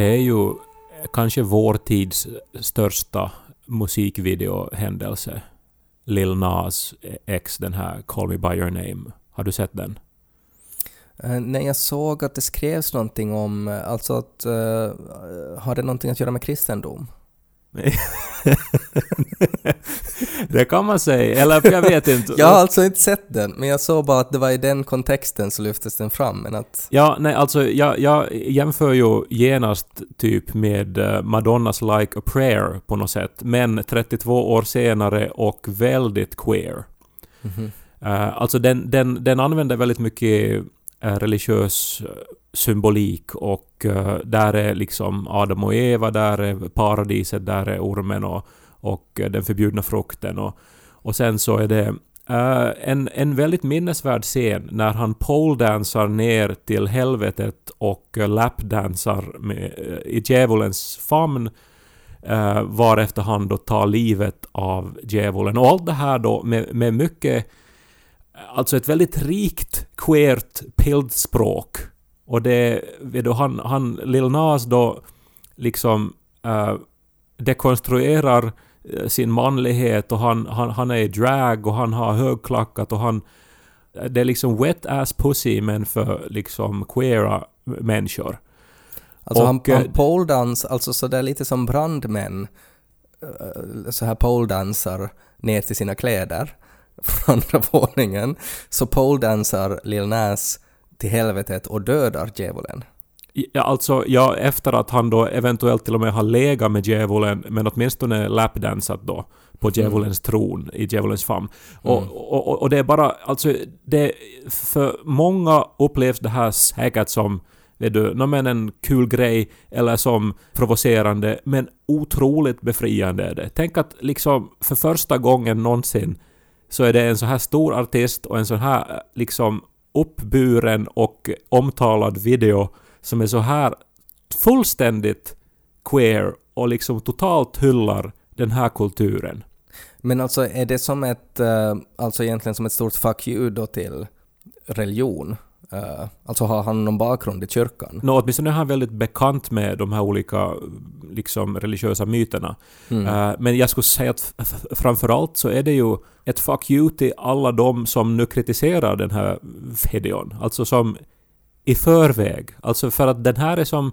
Det är ju kanske vår tids största musikvideohändelse. Lil Nas X, den här Call Me By Your Name. Har du sett den? Eh, nej, jag såg att det skrevs någonting om, eh, alltså att, uh, har det någonting att göra med kristendom? det kan man säga, eller jag vet inte. Jag har alltså inte sett den, men jag såg bara att det var i den kontexten så lyftes den fram, men att... Ja, nej, alltså jag, jag jämför ju genast typ med eh, Madonnas Like a Prayer på något sätt, men 32 år senare och väldigt queer. Mhm. Eh, alltså den, den, den använder väldigt mycket Eh, religiös eh, symbolik och eh, där är liksom Adam och Eva, där är paradiset, där är ormen och, och den förbjudna frukten och, och sen så är det en, en väldigt minnesvärd scen när han poledansar ner till helvetet och lapdansar med, i djävulens famn varefter han då tar livet av djävulen. Och allt det här då med, med mycket Alltså ett väldigt rikt queert bildspråk. Och det, vet du, han, han, Lil Nas då liksom uh, dekonstruerar eh, sin manlighet och han, han, han är i drag och han har högklackat och han... Det är liksom wet ass pussy men för liksom queera människor. Alltså Och, han, eh, han poledans, alltså sådär lite som brandmän, eh, så här poledansar ner till sina kläder från andra våningen, så poledansar Lil Nas till helvetet och dödar djävulen. Ja, alltså, ja, efter att han då eventuellt till och med har legat med djävulen, men åtminstone lapdansat då på djävulens tron i djävulens famn. Och, och, och, och det är bara, alltså, det, för många upplevs det här säkert som vet du, no, men en kul grej eller som provocerande, men otroligt befriande är det. Tänk att liksom för första gången någonsin så är det en så här stor artist och en så här eh, liksom uppburen och omtalad video som är så här fullständigt queer och liksom totalt hyllar den här kulturen. Men alltså är det som ett, eh, alltså egentligen som ett stort fuck you då till religion? Eh, alltså har han någon bakgrund i kyrkan? Nå, åtminstone är han väldigt bekant med de här olika liksom, religiösa myterna. Mm. Eh, men jag skulle säga att framförallt så är det ju ett fuck you till alla de som nu kritiserar den här videon. Alltså som i förväg. Alltså för att den här är som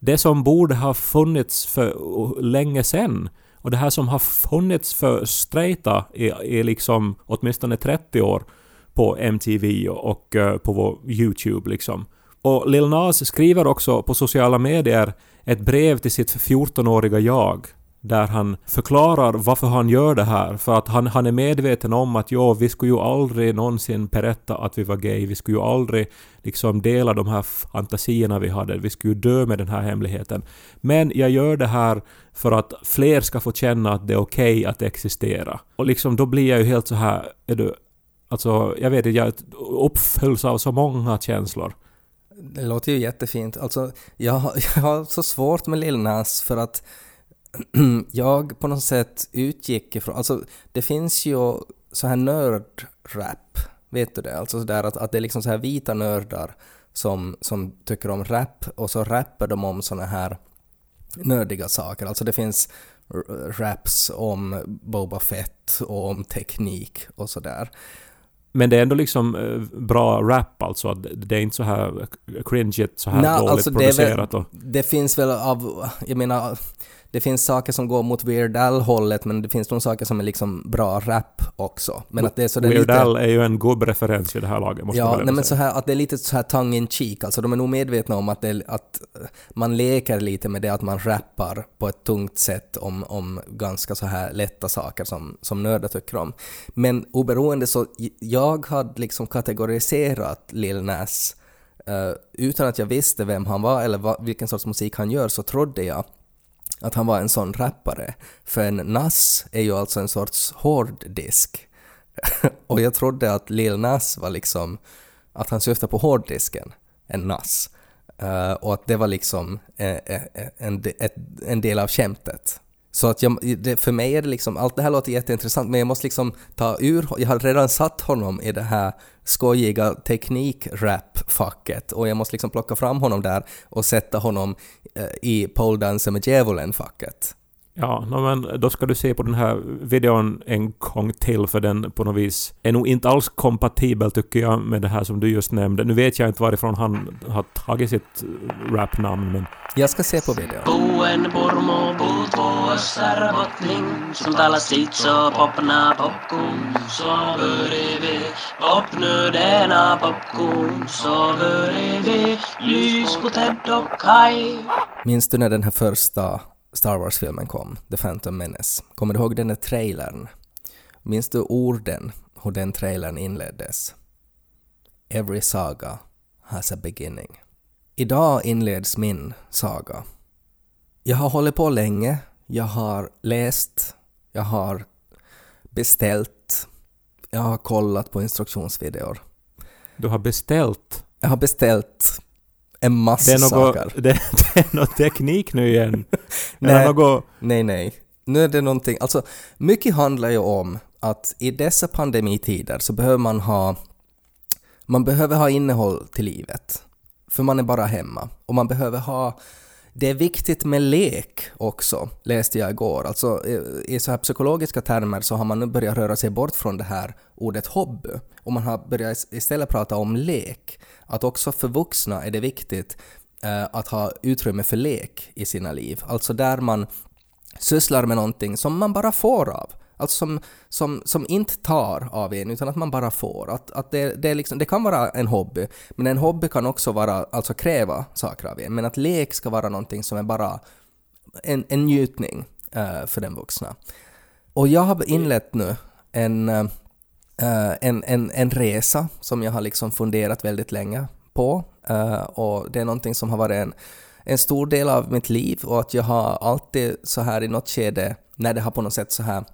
det som borde ha funnits för länge sen. Och det här som har funnits för straighta i, i liksom åtminstone 30 år på MTV och, och på vår YouTube liksom. Och Lil Nas skriver också på sociala medier ett brev till sitt 14-åriga jag där han förklarar varför han gör det här. För att han, han är medveten om att jo, vi skulle ju aldrig någonsin berätta att vi var gay. Vi skulle ju aldrig liksom dela de här fantasierna vi hade. Vi skulle ju dö med den här hemligheten. Men jag gör det här för att fler ska få känna att det är okej att existera. Och liksom då blir jag ju helt så här, är du, alltså jag vet inte, jag uppfylls av så många känslor. Det låter ju jättefint. Alltså, jag, har- jag har så svårt med Lil Nas för att jag på något sätt utgick ifrån... Alltså, det finns ju så här nördrap, vet du det? Alltså så där att, att det är liksom så här vita nördar som, som tycker om rap och så rappar de om såna här nördiga saker. Alltså det finns raps om Boba Fett och om teknik och sådär. Men det är ändå liksom eh, bra rap alltså. Det är inte så här cringeigt, så här Nej, dåligt alltså det är väl- producerat. och, Det finns väl av, jag menar, det finns saker som går mot Weird Al-hållet men det finns nog saker som är liksom bra rap också. Men att det är så Weird lite... Al är ju en gubbreferens i det här laget, måste man Ja, väl nej, men säga. så här, att det är lite så här tongue in cheek, alltså de är nog medvetna om att, det, att man leker lite med det att man rappar på ett tungt sätt om, om ganska så här lätta saker som, som nördar tycker om. Men oberoende så, jag hade liksom kategoriserat Lil Nas eh, utan att jag visste vem han var eller vad, vilken sorts musik han gör så trodde jag att han var en sån rappare. För en NAS är ju alltså en sorts hårddisk. och jag trodde att Lil Nas var liksom, att han syftade på hårddisken, en NAS. Uh, och att det var liksom eh, eh, eh en, ett, en del av skämtet. Så att jag, det, för mig är det liksom, allt det här låter jätteintressant men jag måste liksom ta ur, jag har redan satt honom i det här skojiga teknik-rap-facket och jag måste liksom plocka fram honom där och sätta honom eh, i poledansen med djävulen-facket. Ja, no, men då ska du se på den här videon en gång till för den på något vis är nog inte alls kompatibel tycker jag med det här som du just nämnde. Nu vet jag inte varifrån han har tagit sitt rapnamn men Jag ska se på videon. Buen och puut vuossar botling Som talar sitso popna popcorn Så börjar vi denna popcorn Så börjar vi lys på Ted och Kai Minns du när den här första Star Wars-filmen kom, The Phantom Menace? Kommer du ihåg den där trailern? Minns du orden, hur den trailern inleddes? Every saga has a beginning. Idag inleds min saga. Jag har hållit på länge, jag har läst, jag har beställt, jag har kollat på instruktionsvideor. du har beställt. Jag har beställt en Det massa är, något, saker. det, det är något teknik nu igen. Nej. Något, Nej, nej. Nu är det någonting, alltså mycket handlar ju om att i dessa pandemitider så behöver man ha, man behöver ha innehåll till livet. För man är bara hemma. Och man behöver ha, det är viktigt med lek också, läste jag igår. Alltså eh, i- så här psykologiska termer så har man nu börjat röra sig bort från det här ordet hobby. Och man har börjat istället prata om lek. Att också för vuxna är det viktigt eh, att ha utrymme för lek i sina liv. Alltså där man sysslar med någonting som man bara får av. Alltså som, som, som inte tar av en, utan att man bara får. Att, att det, det, är liksom, det kan vara en hobby, men en hobby kan också vara, alltså kräva saker av en. Men att lek ska vara någonting som är bara en, en njutning uh, för den vuxna. Och jag har inlett nu en, uh, en, en, en resa som jag har liksom funderat väldigt länge på. Uh, och det är någonting som har varit en, en stor del av mitt liv och att jag har alltid så här i något skede när det har på något sätt så här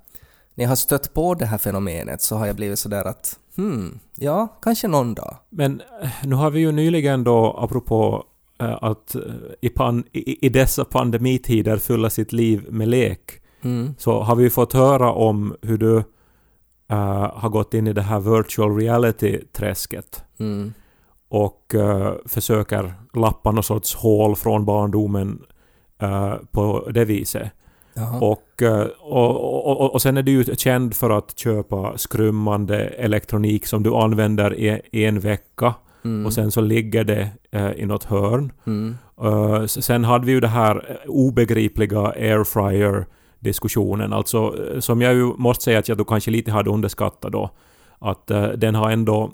när jag har stött på det här fenomenet så har jag blivit sådär att hmm, ja, kanske någon dag. Men eh, nu har vi ju nyligen då, apropå eh, att eh, i, pan, i, i dessa pandemitider fylla sitt liv med lek, Mm. så har vi ju fått höra om hur du eh, har gått in i det här virtual reality-träsket Mm. och eh, försöker lappa någon sorts hål från barndomen eh, på det viset. Och, eh, och, och, och, och sen är du ju känd för att köpa skrummande elektronik som du använder i, i en vecka Mm. och sen så ligger det eh, i något hörn. Mm. Uh, s- sen hade vi ju det här eh, obegripliga airfryer-diskussionen, alltså eh, som jag ju måste säga att jag då kanske lite hade underskattat då. Att eh, den har ändå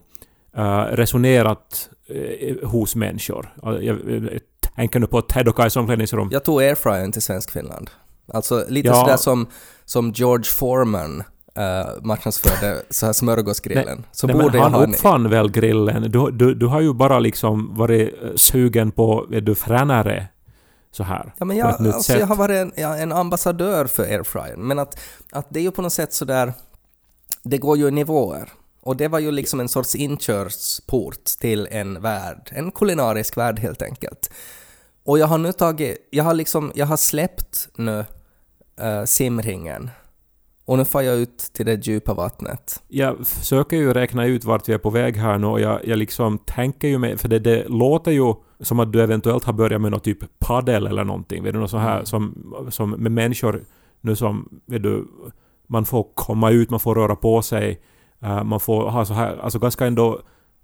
eh, resonerat eh, hos människor. Jag, jag tänker nu på Ted och Kajs omklädningsrum. Jag tog airfryern till Svenskfinland. Alltså lite Ja. sådär som, som George Foreman uh, marknadsförde så här smörgåsgrillen. så Nej, borde han ha en... uppfann väl grillen? Du, du, du har ju bara liksom varit eh, sugen på, vet du, fränare så här. Ja, men jag, alltså, jag har varit en, ja, en ambassadör för airfryern, men att, att det är ju på något sätt sådär, det går ju i nivåer. Och det var ju liksom en sorts inkörsport till en värld, en kulinarisk värld helt enkelt. Och jag har nu tagit, jag har liksom, jag har släppt nu uh, simringen. Och nu får jag ut till det djupa vattnet. Jag försöker ju räkna ut vart vi är på väg här nu och jag, jag liksom tänker ju med, för det, det låter ju som att du eventuellt har börjat med något typ paddel eller någonting. Vet du, något så här Mm. som, som med människor nu som, vet du, man får komma ut, man får röra på sig, eh, man får ha så här, alltså ganska ändå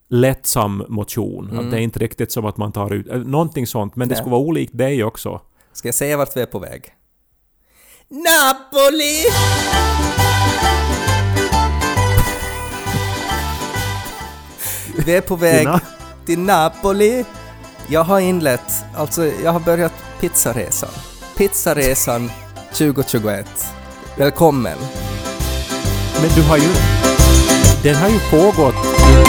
lättsam motion. Mm. Att det är inte riktigt som att man tar ut, eh, någonting sånt, men det Nej. skulle vara olikt dig också. Ska jag säga vart vi är på väg? Napoli! Vi är på väg Na- till Napoli. Jag har inlett, alltså jag har börjat pizzaresan. Pizzaresan 2021. Välkommen! Men du har ju... Den har ju pågått i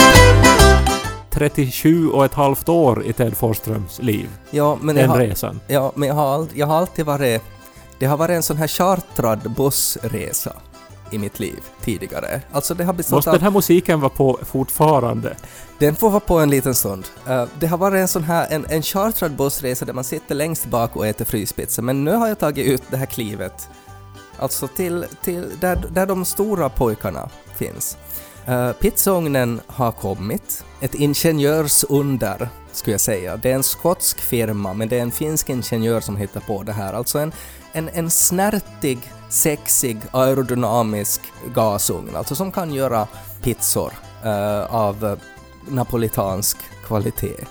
37 och ett halvt år i Ted Forsströms liv. Ja, men jag Den har, resan. ja, men jag har, jag har alltid varit... Det har varit en sån här chartrad bussresa i mitt liv tidigare. Alltså det har bestått Måste av... den här musiken vara på fortfarande? Den får vara på en liten stund. Eh, det har varit en sån här, en, en chartrad bussresa där man sitter längst bak och äter fryspizza, men nu har jag tagit ut det här klivet. Alltså till, till där, där de stora pojkarna finns. Uh, pizzaugnen har kommit. Ett ingenjörsunder, skulle jag säga. Det är en skotsk firma, men det är en finsk ingenjör som hittar på det här. Alltså en, en, en snärtig, sexig, aerodynamisk gasugn, alltså som kan göra pizzor eh, av eh, napolitansk kvalitet.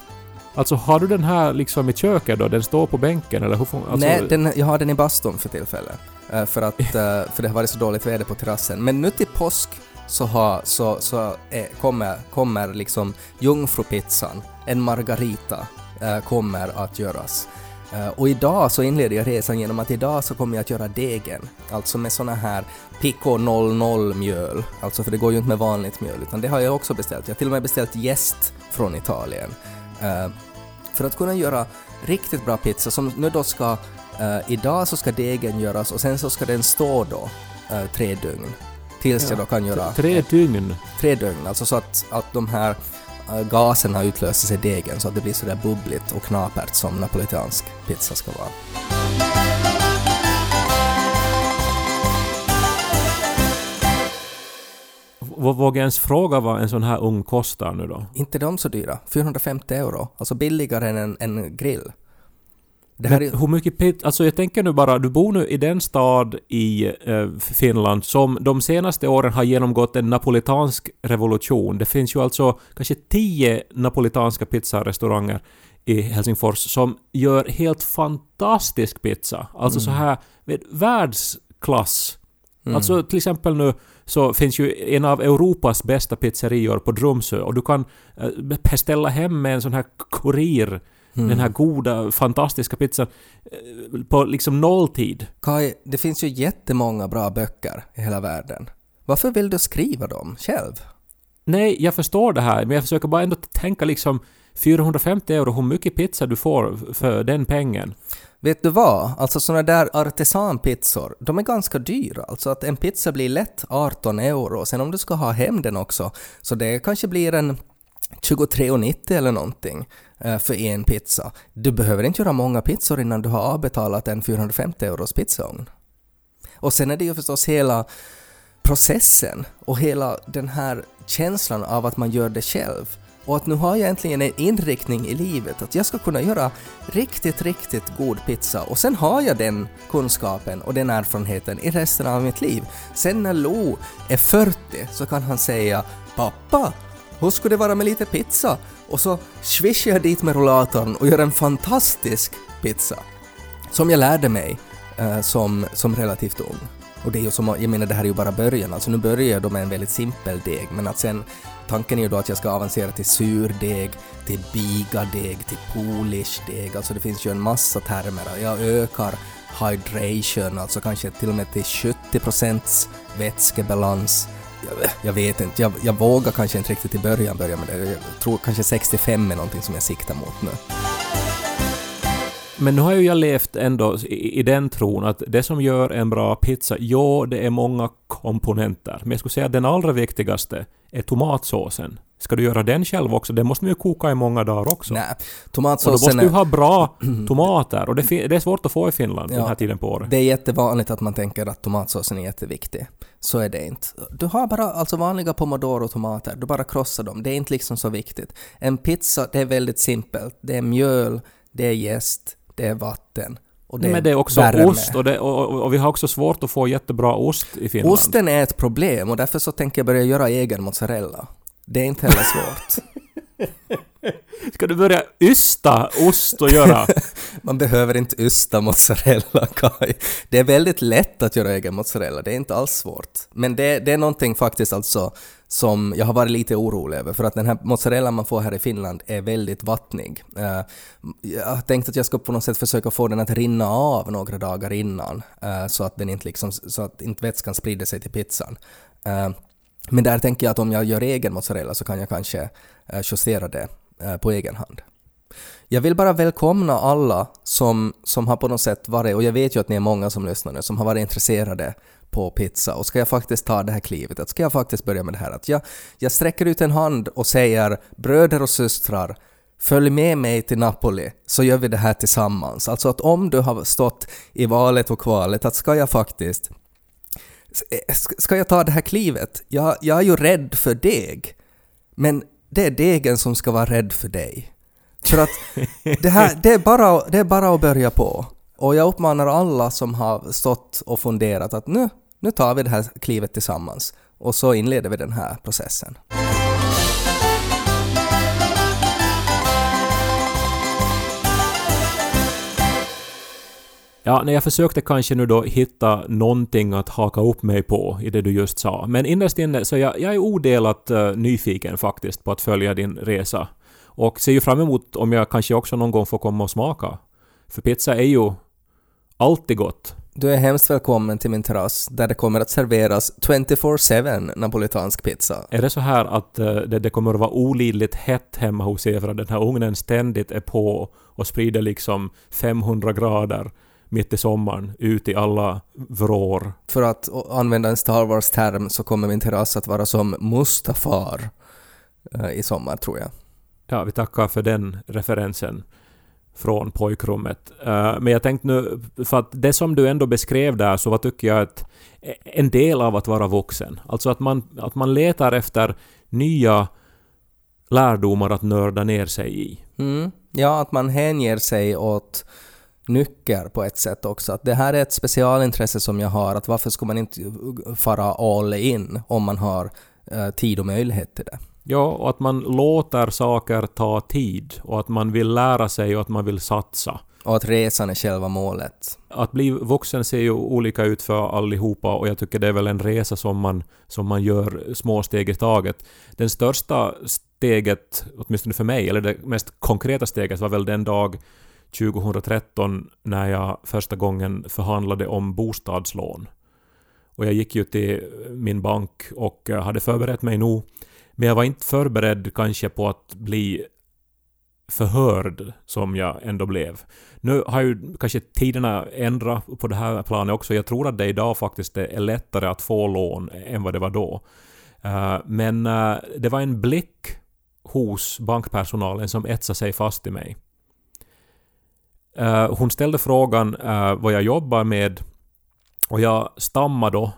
Alltså har du den här liksom i köket då? Den står på bänken eller hur får, alltså, Nej, den, jag har den i bastun för tillfället. Eh, för, att, eh, för det har varit så dåligt väder på terrassen. Men nu till påsk så, har, så, så är, kommer, kommer liksom jungfrupizzan, en margarita, eh, kommer att göras. Eh, och idag så inleder jag resan genom att idag så kommer jag att göra degen, alltså med såna här Pico 00 mjöl, alltså för det går ju inte med vanligt mjöl, utan det har jag också beställt. Jag har till och med beställt jäst från Italien. Eh, för att kunna göra riktigt bra pizza som nu då ska, eh, idag så ska degen göras och sen så ska den stå då tre dygn. Tills jag då kan göra Tre dygn. tre dygn, alltså så att, att de här eh, gaserna utlöses i degen så att det blir sådär bubbligt och knapert som napolitansk pizza ska vara. Vågar jag ens fråga vad en sån här ugn kostar nu då? Inte de så dyra, 450 euro, alltså billigare än en, en grill. Det här Men är, hur mycket. Alltså jag tänker nu bara, du bor nu i den stad i eh, Finland som de senaste åren har genomgått en napolitansk revolution. Det finns ju alltså kanske tio napolitanska pizzarestauranger i Helsingfors som gör helt fantastisk pizza. Alltså så här med världsklass. Alltså till exempel nu så finns ju en av Europas bästa pizzerior på Drumsö och du kan eh, beställa hem med en sån här kurir den här goda, fantastiska pizzan eh, på liksom nolltid. Kai, det finns ju jättemånga bra böcker i hela världen. Varför vill du skriva dem själv? Nej, jag förstår det här, men jag försöker bara ändå tänka liksom 450 euro, hur mycket pizza du får för den pengen. Vet du vad? Alltså såna där artisanpizzor, de är ganska dyra. Alltså att en pizza blir lätt 18 euro. Sen om du ska ha hem den också, så det kanske blir en 23,90 eller någonting Eh, för en pizza. Du behöver inte göra många pizzor innan du har avbetalat en 450 euros pizzaugn. Och sen är det ju förstås hela processen och hela den här känslan av att man gör det själv. Och att nu har jag äntligen en inriktning i livet att jag ska kunna göra riktigt, riktigt god pizza och sen har jag den kunskapen och den erfarenheten i resten av mitt liv. Sen när Lo är 40 så kan han säga ”Pappa, hur skulle det vara med lite pizza?” och så swishar jag dit med rullatorn och gör en fantastisk pizza. Som jag lärde mig eh, som, som relativt ung. Och det är ju som, jag menar det här är ju bara början, alltså nu börjar jag då med en väldigt simpel deg, men att sen tanken är ju då att jag ska avancera till surdeg, till bigadeg, till polishdeg, alltså det finns ju en massa termer. Jag ökar hydration, alltså kanske till och med till 70% vätskebalans. Jag, jag vet inte, jag, jag vågar kanske inte riktigt i början börja med det. Jag tror kanske 65 är någonting som jag siktar mot nu. Men nu har ju jag levt ändå i, i den tron att det som gör en bra pizza, ja, det är många komponenter. Men jag skulle säga att den allra viktigaste är tomatsåsen. Ska du göra den själv också? Den måste man ju koka i många dagar också. Nej, och då tomatsåsen måste du ha bra tomater. Och det, det är svårt att få i Finland Ja. den här tiden på året. Det är jättevanligt att man tänker att tomatsåsen är jätteviktig. Så är det inte. Du har bara alltså vanliga pomodoro-tomater, du bara krossar dem. Det är inte liksom så viktigt. En pizza, det är väldigt simpelt. Det är mjöl, det är jäst, det är vatten och det Men det är också ost och, det, och, och vi har också svårt att få jättebra ost i Finland. Osten är ett problem och därför så tänker jag börja göra egen mozzarella. Det är inte heller svårt. Ska du börja ysta ost och göra? Man behöver inte ysta mozzarella, Kai. Det är väldigt lätt att göra egen mozzarella, det är inte alls svårt. Men det, det är någonting faktiskt alltså som jag har varit lite orolig över, för att den här mozzarella man får här i Finland är väldigt vattnig. Eh, jag har tänkt att jag ska på något sätt försöka få den att rinna av några dagar innan, eh, så att den inte liksom, så att inte vätskan sprider sig till pizzan. Eh, men där tänker jag att om jag gör egen mozzarella så kan jag kanske justera det på egen hand. Jag vill bara välkomna alla som, som har på något sätt varit, och jag vet ju att ni är många som lyssnar nu, som har varit intresserade på pizza och ska jag faktiskt ta det här klivet, att ska jag faktiskt börja med det här, att jag, jag sträcker ut en hand och säger bröder och systrar, följ med mig till Napoli så gör vi det här tillsammans. Alltså att om du har stått i valet och kvalet, att ska jag faktiskt Ska jag ta det här klivet? Jag, jag är ju rädd för deg. Men det är degen som ska vara rädd för dig. För att det, här, det, är bara, det är bara att börja på. Och jag uppmanar alla som har stått och funderat att nu, nu tar vi det här klivet tillsammans. Och så inleder vi den här processen. Ja, när jag försökte kanske nu då hitta någonting att haka upp mig på i det du just sa. Men innerst inne så jag, jag är odelat uh, nyfiken faktiskt på att följa din resa. Och ser ju fram emot om jag kanske också någon gång får komma och smaka. För pizza är ju alltid gott. Du är hemskt välkommen till min terrass där det kommer att serveras 24-7 napolitansk pizza. Är det så här att eh, det, det kommer att vara olidligt hett hemma hos er för att den här ugnen ständigt är på och sprider liksom 500 grader mitt i sommaren ut i alla vrår? För att använda en Star Wars-term så kommer min terrass att vara som Mustafar eh, i sommar tror jag. Ja, vi tackar för den referensen från pojkrummet. Eh, men jag tänkte nu, för att det som du ändå beskrev där så vad tycker jag att en del av att vara vuxen. Alltså att man, att man letar efter nya lärdomar att nörda ner sig i. Mm. Ja, att man hänger sig åt nycker på ett sätt också. Att det här är ett specialintresse som jag har, att varför ska man inte fara all in om man har eh, tid och möjlighet till det? Ja, och att man låter saker ta tid och att man vill lära sig och att man vill satsa. Och att resan är själva målet. Att bli vuxen ser ju olika ut för allihopa och jag tycker det är väl en resa som man, som man gör små steg i taget. Den största steget, åtminstone för mig, eller det mest konkreta steget var väl den dag 2013 när jag första gången förhandlade om bostadslån. Och jag gick ju till min bank och eh, hade förberett mig nog. Men jag var inte förberedd kanske på att bli förhörd som jag ändå blev. Nu har ju kanske tiderna ändrat på det här planet också. Jag tror att det idag faktiskt är lättare att få lån än vad det var då. Eh, men eh, det var en blick hos bankpersonalen som etsade sig fast i mig. Eh, hon ställde frågan vad jag jobbar med och jag stammade då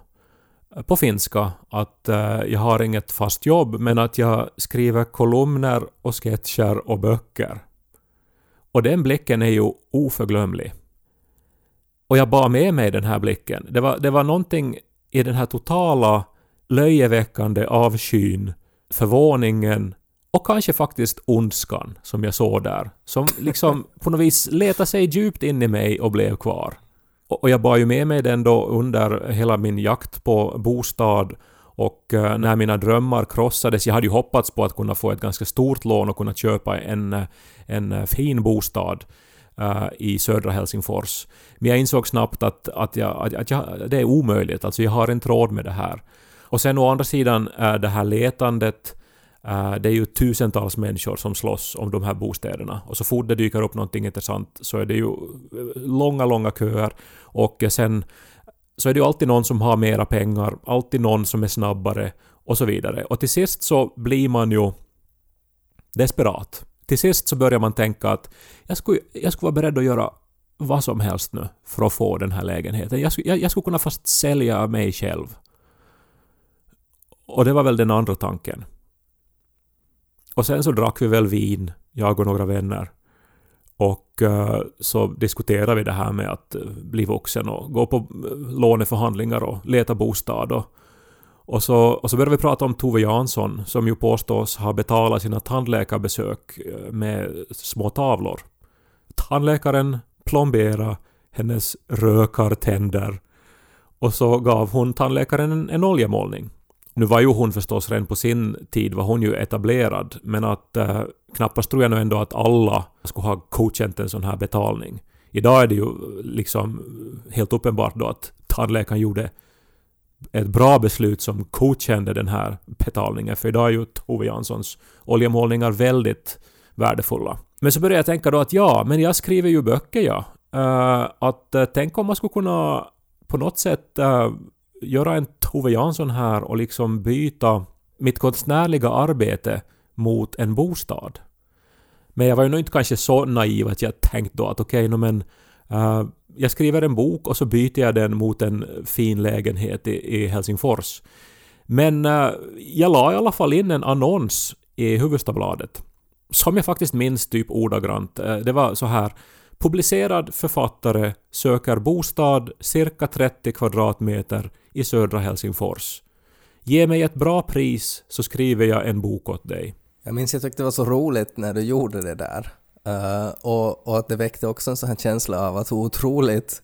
på finska att eh, jag har inget fast jobb men att jag skriver kolumner och sketcher och böcker. Och den blicken är ju oförglömlig. Och jag bar med mig den här blicken. Det var, det var någonting i den här totala löjeväckande avskyn, förvåningen och kanske faktiskt ondskan som jag såg där. Som liksom på något vis letade sig djupt in i mig och blev kvar. Och och jag bar ju med mig den då under hela min jakt på bostad och eh, när mina drömmar krossades, jag hade ju hoppats på att kunna få ett ganska stort lån och kunna köpa en, en fin bostad uh, i södra Helsingfors. Men jag insåg snabbt att, att, jag, att, jag, det är omöjligt, alltså jag har inte råd med det här. Och sen å andra sidan uh, det här letandet, Eh, det är ju tusentals människor som slåss om de här bostäderna. Och så fort det dyker upp någonting intressant så är det ju eh, långa, långa köer. Och eh, sen så är det ju alltid någon som har mera pengar, alltid någon som är snabbare och så vidare. Och till sist så blir man ju desperat. Till sist så börjar man tänka att jag skulle, jag skulle vara beredd att göra vad som helst nu för att få den här lägenheten. Jag skulle, jag, jag skulle kunna fast sälja mig själv. Och det var väl den andra tanken. Och sen så drack vi väl vin, jag och några vänner. Och eh, så diskuterade vi det här med att eh, bli vuxen och gå på eh, låneförhandlingar och leta bostad och, Och så, och så började vi prata om Tove Jansson som ju påstås ha betalat sina tandläkarbesök med små tavlor. Tandläkaren plomberade hennes rökartänder och så gav hon tandläkaren en, en oljemålning. Nu var ju hon förstås redan på sin tid var hon ju etablerad men att eh, knappast tror jag nu ändå att alla skulle ha godkänt en sån här betalning. Idag är det ju liksom helt uppenbart då att tandläkaren gjorde ett bra beslut som godkände den här betalningen för idag är ju Tove Janssons oljemålningar väldigt värdefulla. Men så började jag tänka då att ja, men jag skriver ju böcker ja. Uh, att uh, tänk om man skulle kunna på något sätt uh, göra en Tove Jansson här och liksom byta mitt konstnärliga arbete mot en bostad. Men jag var ju nog inte kanske så naiv att jag tänkte då att okej, okay, no, men uh, jag skriver en bok och så byter jag den mot en fin lägenhet i, i Helsingfors. Men uh, jag la i alla fall in en annons i Hufvudstadsbladet. Som jag faktiskt minns typ ordagrant. Uh, det var så här Publicerad författare söker bostad cirka 30 kvadratmeter i södra Helsingfors. Ge mig ett bra pris så skriver jag en bok åt dig. Jag minns jag tyckte det var så roligt när du gjorde det där. Uh, och, och att det väckte också en sån här känsla av att hur otroligt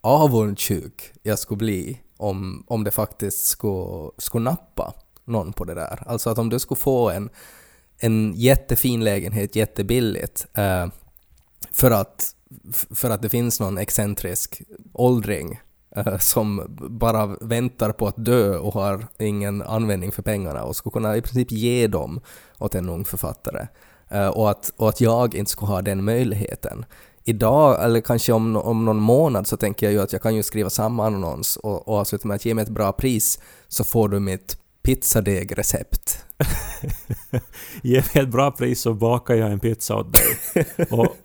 avundsjuk jag skulle bli om, om det faktiskt skulle, skulle nappa någon på det där. Alltså att om du skulle få en, en jättefin lägenhet jättebilligt uh, för, att, för att det finns någon excentrisk åldring uh, som bara väntar på att dö och har ingen användning för pengarna och skulle kunna i princip ge dem åt en ung författare. Uh, och, att, och att jag inte skulle ha den möjligheten. Idag, eller kanske om, om någon månad, så tänker jag ju att jag kan ju skriva samma annons och, och avsluta med att ge mig ett bra pris så får du mitt pizzadeg-recept. Ge mig ett bra pris så bakar jag en pizza åt dig. Och,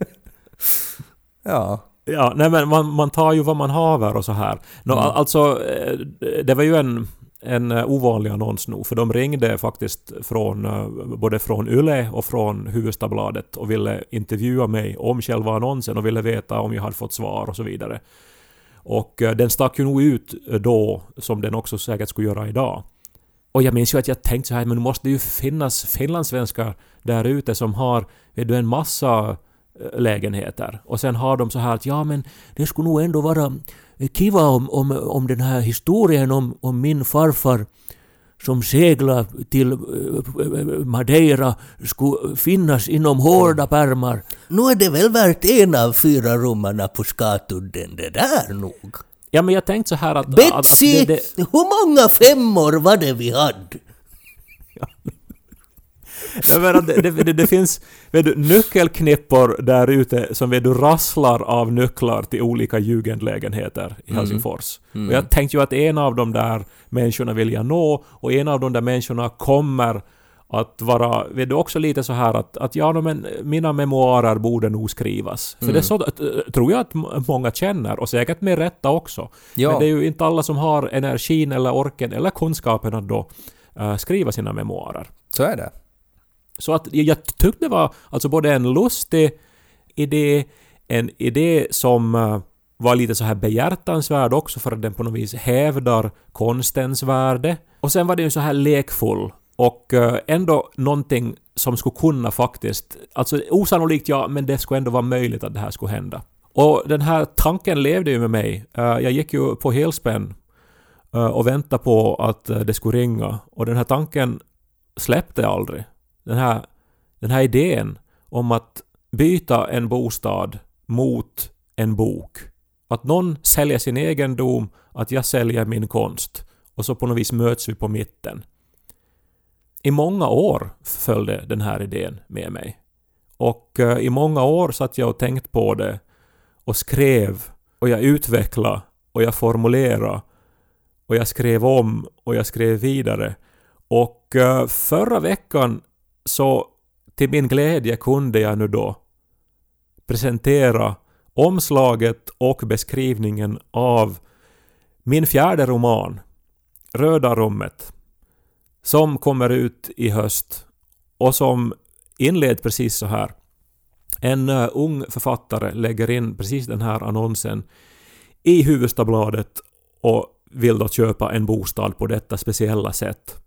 ja. Ja, nej men man, man tar ju vad man haver och så här. Nå, Mm. Alltså, eh, det var ju en, en eh, ovanlig annons nog, för de ringde faktiskt från, eh, både från Yle och från Hufvudstadsbladet och ville intervjua mig om själva annonsen och ville veta om jag hade fått svar och så vidare. Och den stack ju nog ut då, som den också säkert skulle göra idag. Och jag minns ju att jag tänkte så här, men det måste ju finnas finlandssvenskar där ute som har vet du, en massa lägenheter. Och sen har de så här att ja men det skulle nog ändå vara kiva om, om, om den här historien om, om min farfar som seglade till eh, Madeira skulle finnas inom hårda pärmar. Nu är det väl värt en av fyra rummarna på Skatudden det där nog. Ja men jag tänkte så här att... att, att Betsy, det, det, hur många femmor var det vi hade? Jag menar, det, det, det, finns vet du, nyckelknippor där ute som vet du, rasslar av nycklar till olika jugendlägenheter i Helsingfors. Och jag tänkte ju att en av de där människorna vill jag nå och en av de där människorna kommer att vara, vet du, också lite så här att, att ja, men mina memoarer borde nog skrivas. För det är så, att, tror jag att många känner, och säkert med rätta också. Ja. Men det är ju inte alla som har energin eller orken eller kunskapen att då eh, skriva sina memoarer. Så är det. Så att jag- tyckte det var alltså både en lustig idé, en idé som eh, var lite så här behjärtansvärd också för att den på något vis hävdar konstens värde. Och sen var den ju så här lekfull och eh, ändå någonting som skulle kunna faktiskt, alltså osannolikt ja, men det skulle ändå vara möjligt att det här skulle hända. Och den här tanken levde ju med mig. Eh, jag gick ju på helspänn och väntade på att det skulle ringa och den här tanken släppte aldrig den här, den här idén om att byta en bostad mot en bok. Att någon säljer sin egendom, att jag säljer min konst. Och så på något vis möts vi på mitten. I många år följde den här idén med mig. Och eh, i många år satt jag och tänkte på det och skrev och jag utvecklade och jag formulerade och jag skrev om och jag skrev vidare. Och eh, förra veckan så till min glädje kunde jag nu då presentera omslaget och beskrivningen av min fjärde roman, Röda rummet, som kommer ut i höst och som inleds precis så här. En eh, ung författare lägger in precis den här annonsen i Hufvudstadsbladet och vill då köpa en bostad på detta speciella sätt.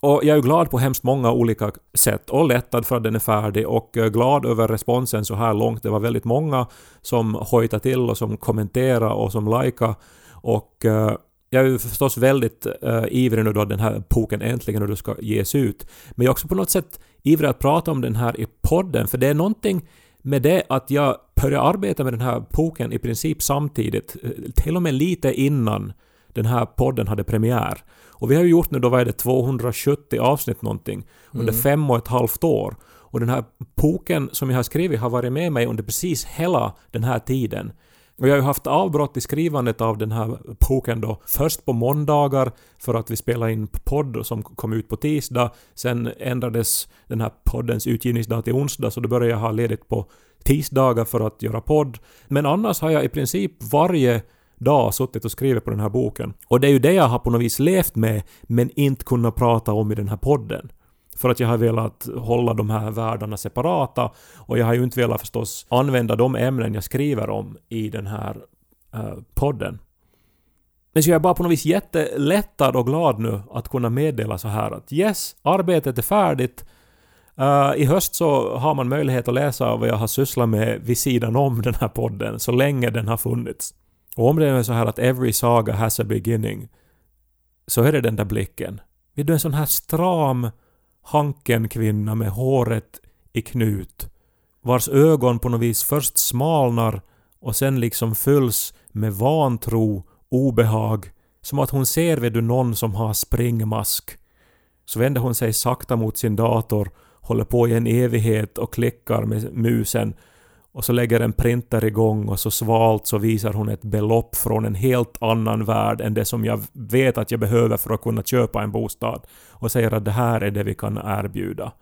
Och jag är ju glad på hemskt många olika sätt och lättad för att den är färdig och eh, glad över responsen så här långt. Det var väldigt många som hojtade till och som kommenterade och som likade. Och eh, jag är ju förstås väldigt uh, ivrig nu då den här boken äntligen nu ska ges ut. Men jag är också på något sätt ivrig att prata om den här i podden, för det är någonting med det att jag började arbeta med den här boken i princip samtidigt, till och med lite innan den här podden hade premiär. Och vi har ju gjort nu då, vad är det, 270 avsnitt någonting under fem och ett halvt år. Och den här boken som jag har skrivit har varit med mig under precis hela den här tiden. Och jag har ju haft avbrott i skrivandet av den här boken då. Först på måndagar för att vi spelade in podd som kom ut på tisdag. Sen ändrades den här poddens utgivningsdag till onsdag så då började jag ha ledigt på tisdagar för att göra podd. Men annars har jag i princip varje dag suttit och skrivit på den här boken. Och det är ju det jag har på något vis levt med men inte kunnat prata om i den här podden. För att jag har velat hålla de här världarna separata och jag har ju inte velat förstås använda de ämnen jag skriver om i den här eh, podden. Men så jag är bara på något vis jättelättad och glad nu att kunna meddela så här att yes, arbetet är färdigt. Uh, I höst så har man möjlighet att läsa vad jag har sysslat med vid sidan om den här podden så länge den har funnits. Och om det är så här att every saga has a beginning så är det den där blicken. Vill du en sån här stram hanken kvinna med håret i knut vars ögon på något vis först smalnar och sen liksom fylls med vantro, obehag, som att hon ser vid du någon som har springmask. Så vänder hon sig sakta mot sin dator, håller på i en evighet och klickar med musen och så lägger en printer igång och så svalt så visar hon ett belopp från en helt annan värld än det som jag vet att jag behöver för att kunna köpa en bostad. Och säger att det här är det vi kan erbjuda.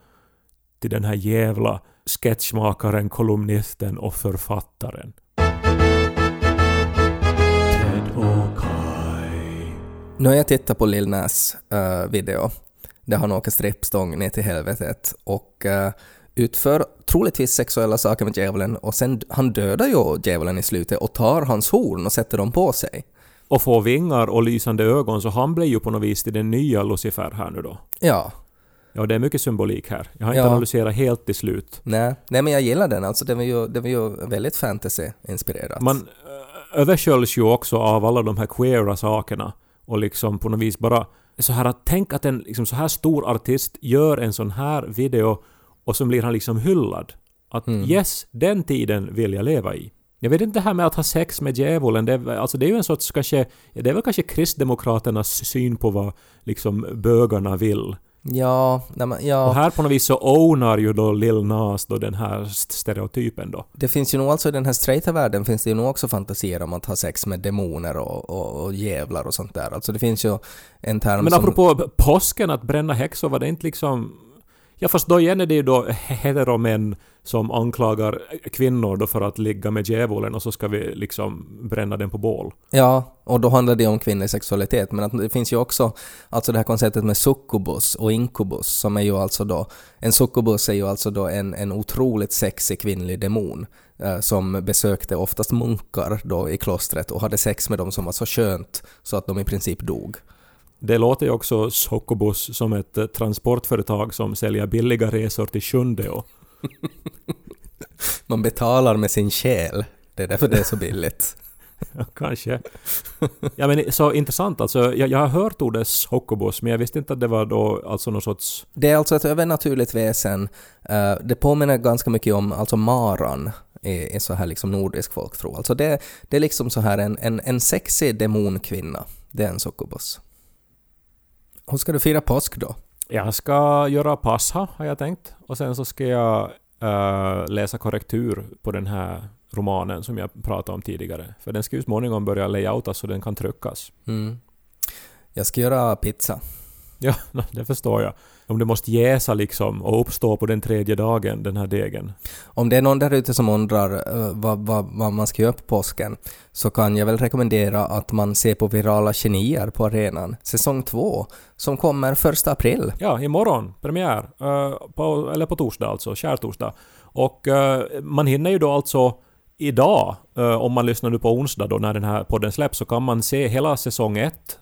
Till den här jävla sketchmakaren, kolumnisten och författaren. Nu har jag tittat på Lil Nas eh, video där han åker strippstång ner till helvetet och uh, utför troligtvis sexuella saker med djävulen och sen han dödar ju djävulen i slutet och tar hans horn och sätter dem på sig. Och får vingar och lysande ögon så han blir ju på något vis till den nya Lucifer här nu då. Ja. Ja, det är mycket symbolik här. Jag har inte Ja. analyserat helt till slut. Nej, nej men jag gillar den alltså. Den var ju, den var ju väldigt fantasy-inspirerat. Man ö, översköljs ju också av alla de här queera sakerna och liksom på något vis bara så här att tänk att en liksom så här stor artist gör en sån här video och så blir han liksom hyllad. Att yes, den tiden vill jag leva i. Jag vet inte det här med att ha sex med djävulen, det är, alltså det är ju en sorts kanske, det är väl kanske kristdemokraternas syn på vad liksom bögarna vill. Ja, nej, men, ja. Och här på något vis så ownar ju då Lil Nas då den här st- stereotypen då. Det finns ju nog alltså i den här straighta världen finns det ju nog också fantasier om att ha sex med demoner och, och, och djävlar och sånt där. Alltså det finns ju en term Men som... apropå påsken, att bränna häxor, var det inte liksom... Ja fast då igen är det ju då heteromän som anklagar kvinnor då för att ligga med djävulen och så ska vi liksom bränna den på bål. Ja, och då handlar det om kvinnlig sexualitet. Men att det finns ju också alltså det här konceptet med succubus och incubus som är ju alltså då... En succubus är ju alltså då en, en otroligt sexig kvinnlig demon eh, som besökte oftast munkar då i klostret och hade sex med dem som var så skönt så att de i princip dog. Det låter ju också Sokobus som ett eh, transportföretag som säljer billiga resor till Sjundeå. Man betalar med sin själ. Det är därför det är så billigt. Ja, Kanske. Ja men så intressant alltså. Jag, jag har hört ordet Sokobus men jag visste inte att det var då alltså någon sorts... Det är alltså ett övernaturligt väsen. Eh, det påminner ganska mycket om alltså maran i, i så här liksom nordisk folktro. Alltså det, det är liksom så här en, en, en sexig demonkvinna. Det är en succubus. Hur ska du fira påsk då? Jag ska göra Pasha har jag tänkt. Och sen så ska jag eh, läsa korrektur på den här romanen som jag pratade om tidigare. För den ska ju småningom börja layoutas så den kan tryckas. Mm. Jag ska göra pizza. Ja, det förstår jag. Om det måste jäsa liksom och uppstå på den tredje dagen, den här degen. Om det är någon där ute som undrar eh, vad, vad, vad man ska göra på påsken så kan jag väl rekommendera att man ser på Virala Genier på arenan, säsong två, som kommer första april. Ja, imorgon, premiär. eh, på, eller på torsdag alltså, skärtorsdag. Och eh, man hinner ju då alltså idag, eh, om man lyssnar nu på onsdag då när den här podden släpps, så kan man se hela säsong 1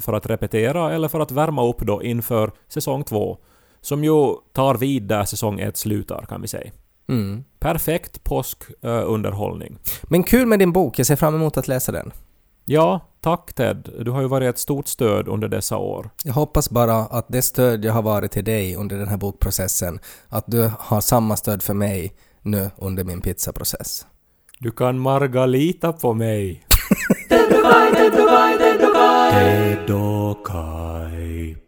för att repetera eller för att värma upp då inför säsong 2. Som ju tar vid där säsong 1 slutar kan vi säga. Mm. Perfekt påskunderhållning. Men kul med din bok, jag ser fram emot att läsa den. Ja, tack Ted. Du har ju varit ett stort stöd under dessa år. Jag hoppas bara att det stöd jag har varit till dig under den här bokprocessen, att du har samma stöd för mig nu under min pizzaprocess. Du kan Marga lita på mig. Ted och Kai, Ted